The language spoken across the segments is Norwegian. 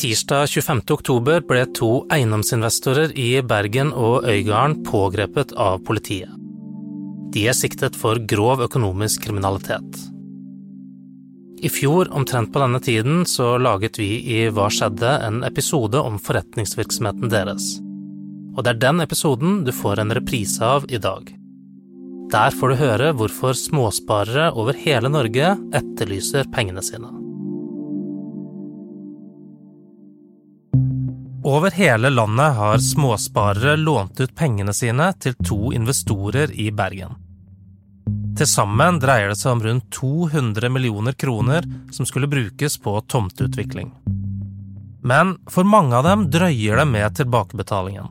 Tirsdag 25. oktober ble to eiendomsinvestorer i Bergen og Øygarden pågrepet av politiet. De er siktet for grov økonomisk kriminalitet. I fjor, omtrent på denne tiden, så laget vi i Hva skjedde en episode om forretningsvirksomheten deres. Og det er den episoden du får en reprise av i dag. Der får du høre hvorfor småsparere over hele Norge etterlyser pengene sine. Over hele landet har småsparere lånt ut pengene sine til to investorer i Bergen. Til sammen dreier det seg om rundt 200 millioner kroner som skulle brukes på tomteutvikling. Men for mange av dem drøyer det med tilbakebetalingen,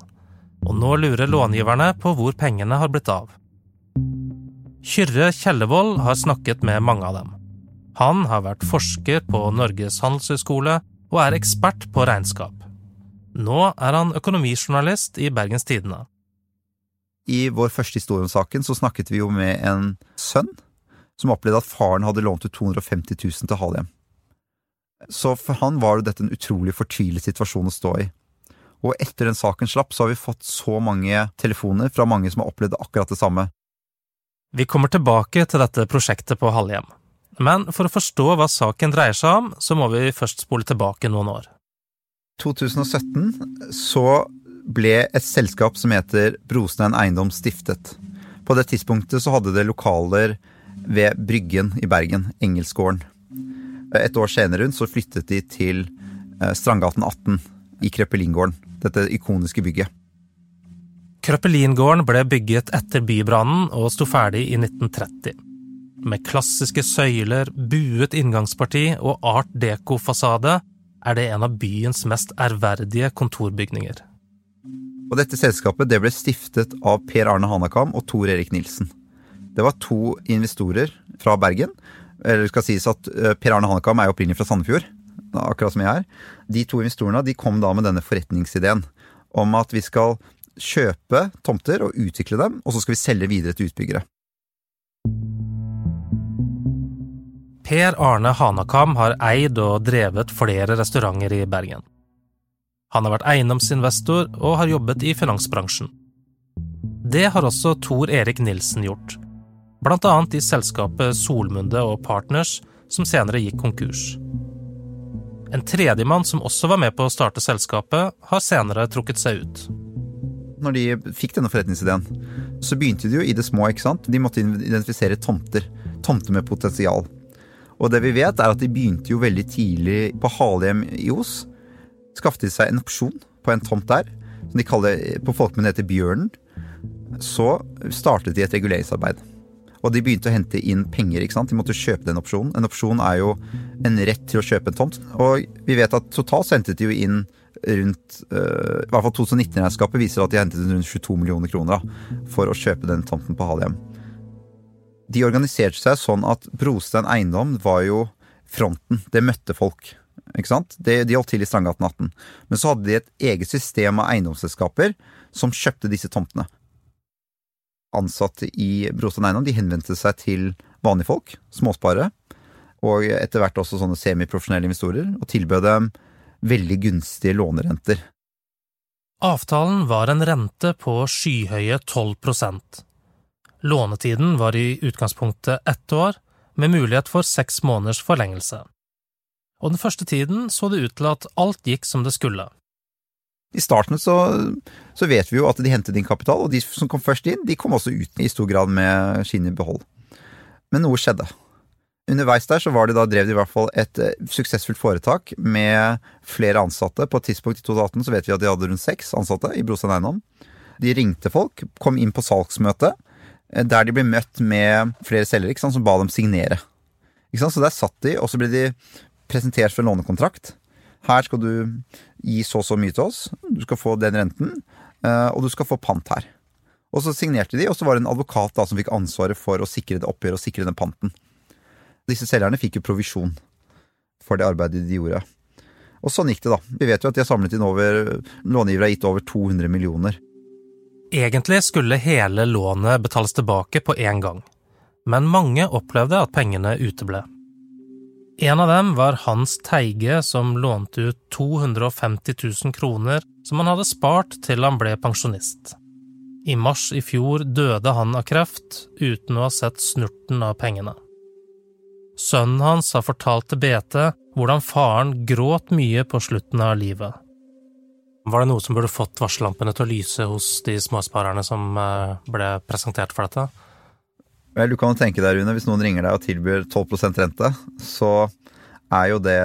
og nå lurer långiverne på hvor pengene har blitt av. Kyrre Kjellevold har snakket med mange av dem. Han har vært forsker på Norges handelshøyskole og er ekspert på regnskap. Nå er han økonomijournalist i Bergens Tidende. I vår første historie om saken så snakket vi jo med en sønn som opplevde at faren hadde lånt ut 250 000 til Halhjem. Så for han var jo dette en utrolig fortvilet situasjon å stå i. Og etter den saken slapp, så har vi fått så mange telefoner fra mange som har opplevd akkurat det samme. Vi kommer tilbake til dette prosjektet på Halhjem. Men for å forstå hva saken dreier seg om, så må vi først spole tilbake noen år. 2017 så ble et selskap som heter Brostein Eiendom stiftet. På det tidspunktet så hadde det lokaler ved Bryggen i Bergen, Engelsgården. Et år senere så flyttet de til eh, Strandgaten 18 i Krøpelingården, dette ikoniske bygget. Krøpelingården ble bygget etter bybrannen og sto ferdig i 1930. Med klassiske søyler, buet inngangsparti og art deco-fasade er det en av byens mest ærverdige kontorbygninger. Og dette selskapet det ble stiftet av Per Arne Hanakam og Tor Erik Nilsen. Det var to investorer fra Bergen. Eller det skal sies at eh, Per Arne Hanakam er opprinnelig fra Sandefjord, akkurat som jeg er. De to investorene de kom da med denne forretningsideen om at vi skal kjøpe tomter og utvikle dem, og så skal vi selge videre til utbyggere. Per Arne Hanakam har eid og drevet flere restauranter i Bergen. Han har vært eiendomsinvestor og har jobbet i finansbransjen. Det har også Tor Erik Nilsen gjort, blant annet i selskapet Solmunde og Partners, som senere gikk konkurs. En tredjemann som også var med på å starte selskapet, har senere trukket seg ut. Når de fikk denne forretningsideen, så begynte de jo i det små. ikke sant? De måtte identifisere tomter. Tomter med potensial. Og det vi vet, er at de begynte jo veldig tidlig på Halhjem i Os skaffet de seg en opsjon på en tomt der, som de kaller på folkemunne heter Bjørnen. Så startet de et reguleringsarbeid. Og de begynte å hente inn penger. ikke sant? De måtte kjøpe den opsjonen. En opsjon er jo en rett til å kjøpe en tomt. Og vi vet at totalt så hentet de jo inn rundt uh, I hvert fall 2019-regnskapet viser at de hentet inn rundt 22 millioner kroner da, for å kjøpe den tomten på Halhjem. De organiserte seg sånn at Brostein Eiendom var jo fronten. Det møtte folk. Ikke sant? De, de holdt til i Strandgaten 18. Men så hadde de et eget system av eiendomsselskaper som kjøpte disse tomtene. Ansatte i Brostein Eiendom de henvendte seg til vanlige folk, småsparere, og etter hvert også sånne semiprofesjonelle investorer, og tilbød dem veldig gunstige lånerenter. Avtalen var en rente på skyhøye 12 Lånetiden var i utgangspunktet ett år, med mulighet for seks måneders forlengelse og den første tiden så det ut til at alt gikk som det skulle. I starten så, så, vet vi jo at de hentet inn kapital, og de som kom først inn, de kom også ut i stor grad med skinnet behold. Men noe skjedde. Underveis der så var det da, drev de i hvert fall et uh, suksessfullt foretak med flere ansatte. På et tidspunkt i 2018 så vet vi at de hadde rundt seks ansatte i Brostein Eiendom. De ringte folk, kom inn på salgsmøte, der de ble møtt med flere selgere som ba dem signere. Ikke sant? Så der satt de, og så ble de presentert for en lånekontrakt. Her skal du gi så og så mye til oss, du skal få den renten, eh, og du skal få pant her. Og så signerte de, og så var det en advokat da som fikk ansvaret for å sikre det oppgjøret og sikre den panten. Disse selgerne fikk jo provisjon for det arbeidet de gjorde. Og sånn gikk det, da. Vi vet jo at de har samlet inn over Långivere har gitt over 200 millioner. Egentlig skulle hele lånet betales tilbake på én gang, men mange opplevde at pengene uteble. En av dem var Hans Teige, som lånte ut 250 000 kroner som han hadde spart til han ble pensjonist. I mars i fjor døde han av kreft, uten å ha sett snurten av pengene. Sønnen hans har fortalt til BT hvordan faren gråt mye på slutten av livet. Var det noe som burde fått varsellampene til å lyse hos de småsparerne som eh, ble presentert for dette? Vel, du kan jo tenke deg, Rune, hvis noen ringer deg og tilbyr 12% rente, så er jo det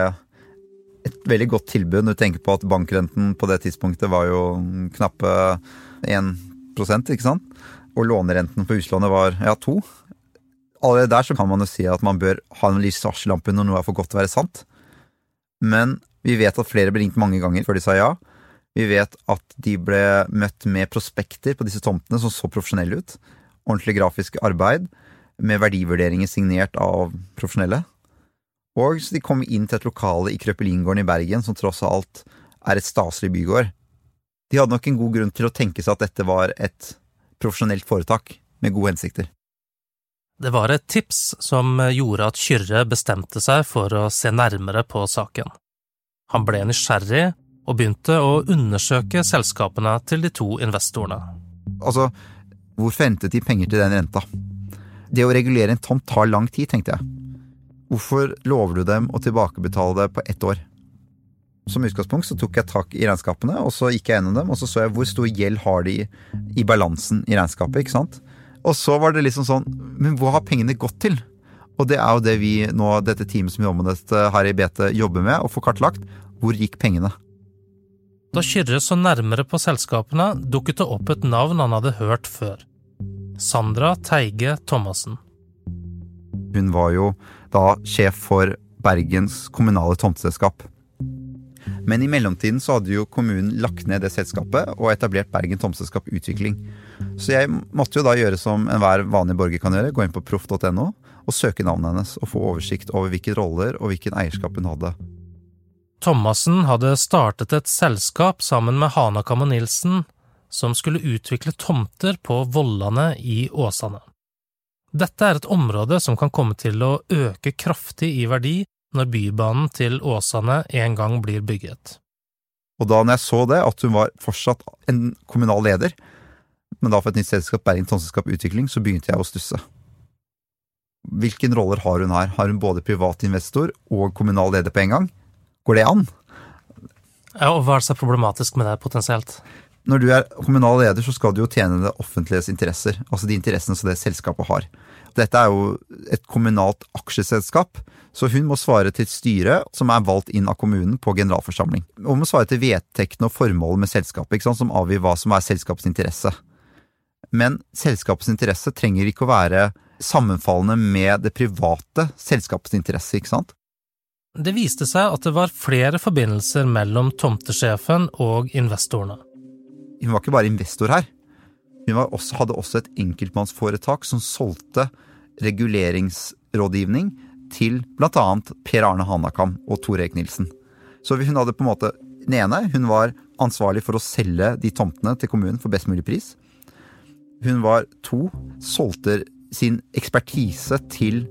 et veldig godt tilbud når du tenker på at bankrenten på det tidspunktet var jo knappe 1 ikke sant? Og lånerenten på huslånet var ja, 2 Allerede der så kan man jo si at man bør ha en lys varsellampe når noe er for godt til å være sant. Men vi vet at flere ble ringt mange ganger før de sa ja. Vi vet at de ble møtt med prospekter på disse tomtene som så profesjonelle ut. Ordentlig grafisk arbeid med verdivurderinger signert av profesjonelle. Og så de kom inn til et lokale i Krøpelingården i Bergen, som tross alt er et staselig bygård. De hadde nok en god grunn til å tenke seg at dette var et profesjonelt foretak med gode hensikter. Det var et tips som gjorde at Kyrre bestemte seg for å se nærmere på saken. Han ble nysgjerrig og begynte å undersøke selskapene til de to investorene. Altså, hvorfor hentet de penger til den renta? Det å regulere en tomt tar lang tid, tenkte jeg. Hvorfor lover du dem å tilbakebetale det på ett år? Som utgangspunkt så tok jeg tak i regnskapene, og så gikk jeg gjennom dem, og så så jeg hvor stor gjeld har de i balansen i regnskapet, ikke sant? Og så var det liksom sånn Men hva har pengene gått til? Og det er jo det vi nå, dette teamet som jobber med dette her i BT, jobber med, å få kartlagt. Hvor gikk pengene? Da Kyrre så nærmere på selskapene, dukket det opp et navn han hadde hørt før. Sandra Teige Thomassen. Hun var jo da sjef for Bergens kommunale tomteselskap. Men i mellomtiden så hadde jo kommunen lagt ned det selskapet og etablert Bergen Tomteselskap Utvikling. Så jeg måtte jo da gjøre som enhver vanlig borger kan gjøre, gå inn på proff.no og søke navnet hennes og få oversikt over hvilke roller og hvilken eierskap hun hadde. Thomassen hadde startet et selskap sammen med Hanakam og Nilsen som skulle utvikle tomter på Vollane i Åsane. Dette er et område som kan komme til å øke kraftig i verdi når Bybanen til Åsane en gang blir bygget. Og da når jeg så det, at hun var fortsatt en kommunal leder, men da for et nytt selskap, Bergen Tonselskap Utvikling, så begynte jeg å stusse. Hvilken roller har hun her? Har hun både privat investor og kommunal leder på en gang? Går det an? Ja, og Hva er det som er problematisk med det, potensielt? Når du er kommunal leder, så skal du jo tjene det offentliges interesser. Altså de interessene som det selskapet har. Dette er jo et kommunalt aksjeselskap, så hun må svare til styret som er valgt inn av kommunen på generalforsamling. Hun må svare til vedtektene og formålet med selskapet, sant, som avgir hva som er selskapets interesse. Men selskapets interesse trenger ikke å være sammenfallende med det private selskapets interesse, ikke sant? Det viste seg at det var flere forbindelser mellom tomtesjefen og investorene. Hun var ikke bare investor her. Hun også, hadde også et enkeltmannsforetak som solgte reguleringsrådgivning til annet Per Arne Hanakam og Tor Erik Nilsen. Så hun hadde på en måte Den ene, hun var ansvarlig for å selge de tomtene til kommunen for best mulig pris. Hun var to, solgte sin ekspertise til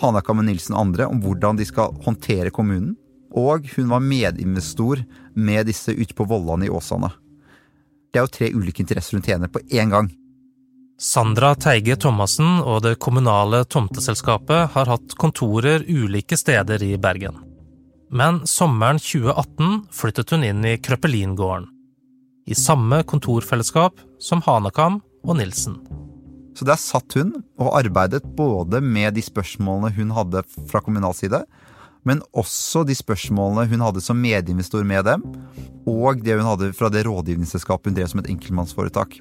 Hanakam og Nilsen andre om hvordan de skal håndtere kommunen. Og hun var medinvestor med disse ute på Vollan i Åsane. Det er jo tre ulike interesser hun tjener på én gang. Sandra Teige Thomassen og det kommunale tomteselskapet har hatt kontorer ulike steder i Bergen. Men sommeren 2018 flyttet hun inn i Krøpelingården. I samme kontorfellesskap som Hanakam og Nilsen. Så der satt hun og arbeidet både med de spørsmålene hun hadde fra kommunal side, men også de spørsmålene hun hadde som medinvestor med dem, og det hun hadde fra det rådgivningsselskapet hun drev som et enkeltmannsforetak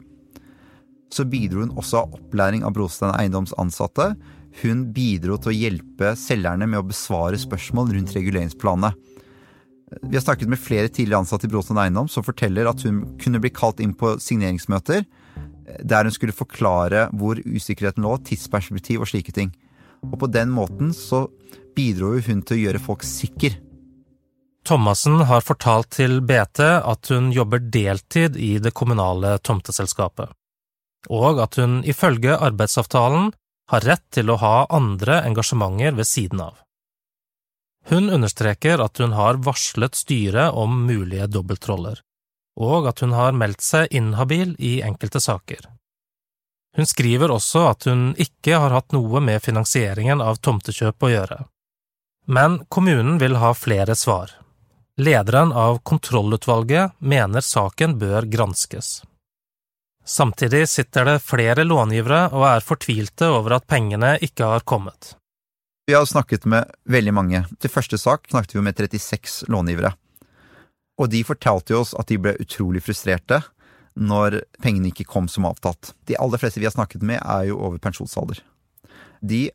så bidro hun også av opplæring av Brostein Eiendoms ansatte. Hun bidro til å hjelpe selgerne med å besvare spørsmål rundt reguleringsplanene. Vi har snakket med flere tidligere ansatte i Brostein Eiendom som forteller at hun kunne bli kalt inn på signeringsmøter der hun skulle forklare hvor usikkerheten lå, tidsperspektiv og slike ting. Og på den måten så bidro hun til å gjøre folk sikre. Thomassen har fortalt til BT at hun jobber deltid i det kommunale tomteselskapet og at hun ifølge arbeidsavtalen har rett til å ha andre engasjementer ved siden av. Hun understreker at hun har varslet styret om mulige dobbeltroller, og at hun har meldt seg inhabil i enkelte saker. Hun skriver også at hun ikke har hatt noe med finansieringen av tomtekjøp å gjøre. Men kommunen vil ha flere svar. Lederen av kontrollutvalget mener saken bør granskes. Samtidig sitter det flere långivere og er fortvilte over at pengene ikke har kommet. Vi har snakket med veldig mange. Til første sak snakket vi med 36 långivere. Og de fortalte jo oss at de ble utrolig frustrerte når pengene ikke kom som avtalt. De aller fleste vi har snakket med, er jo over pensjonsalder. De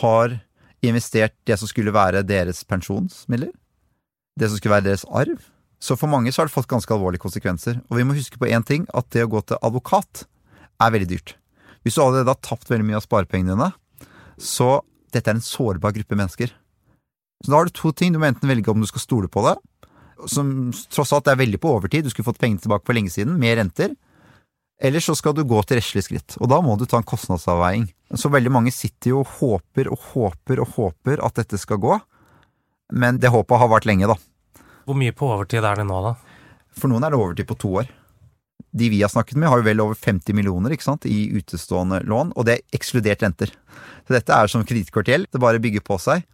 har investert det som skulle være deres pensjonsmidler, det som skulle være deres arv, så for mange så har det fått ganske alvorlige konsekvenser. Og vi må huske på én ting, at det å gå til advokat er veldig dyrt. Hvis du allerede har tapt veldig mye av sparepengene dine, så dette er en sårbar gruppe mennesker. Så da har du to ting. Du må enten velge om du skal stole på det, som tross alt er veldig på overtid, du skulle fått pengene tilbake for lenge siden, med renter. Eller så skal du gå til rettslige skritt, og da må du ta en kostnadsavveiing. Så veldig mange sitter jo og håper og håper og håper at dette skal gå, men det håpet har vart lenge, da. Hvor mye på overtid er det nå, da? For noen er det overtid på to år. De vi har snakket med, har jo vel over 50 millioner ikke sant, i utestående lån, og det er ekskludert renter. Så dette er som kredittkortgjeld. Det bare bygger på seg.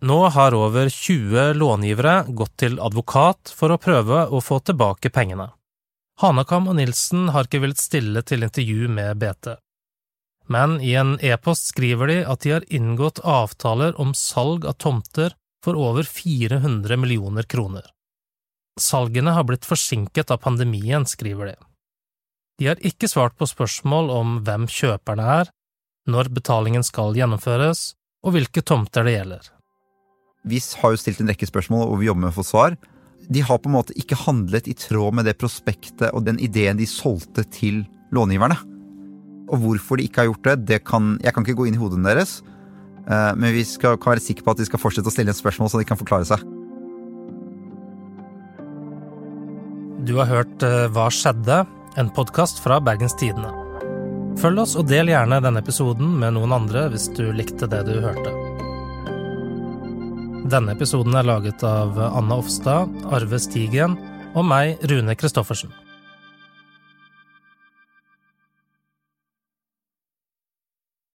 Nå har over 20 långivere gått til advokat for å prøve å få tilbake pengene. Hanakam og Nilsen har ikke villet stille til intervju med BT. Men i en e-post skriver de at de har inngått avtaler om salg av tomter for over 400 millioner kroner. Salgene har blitt forsinket av pandemien, skriver de. De har ikke svart på spørsmål om hvem kjøperne er, når betalingen skal gjennomføres, og hvilke tomter det gjelder. Vi har jo stilt en rekke spørsmål, og vi jobber med å få svar. De har på en måte ikke handlet i tråd med det prospektet og den ideen de solgte til långiverne. Og hvorfor de ikke har gjort det, det kan, jeg kan ikke gå inn i hodene deres, Eh, men vi skal, kan være sikre på at de skal fortsette å stille et spørsmål, så de kan forklare seg. Du har hørt eh, Hva skjedde? En podkast fra Bergens Tidende. Følg oss og del gjerne denne episoden med noen andre hvis du likte det du hørte. Denne episoden er laget av Anna Offstad, Arve Stigen og meg, Rune Christoffersen.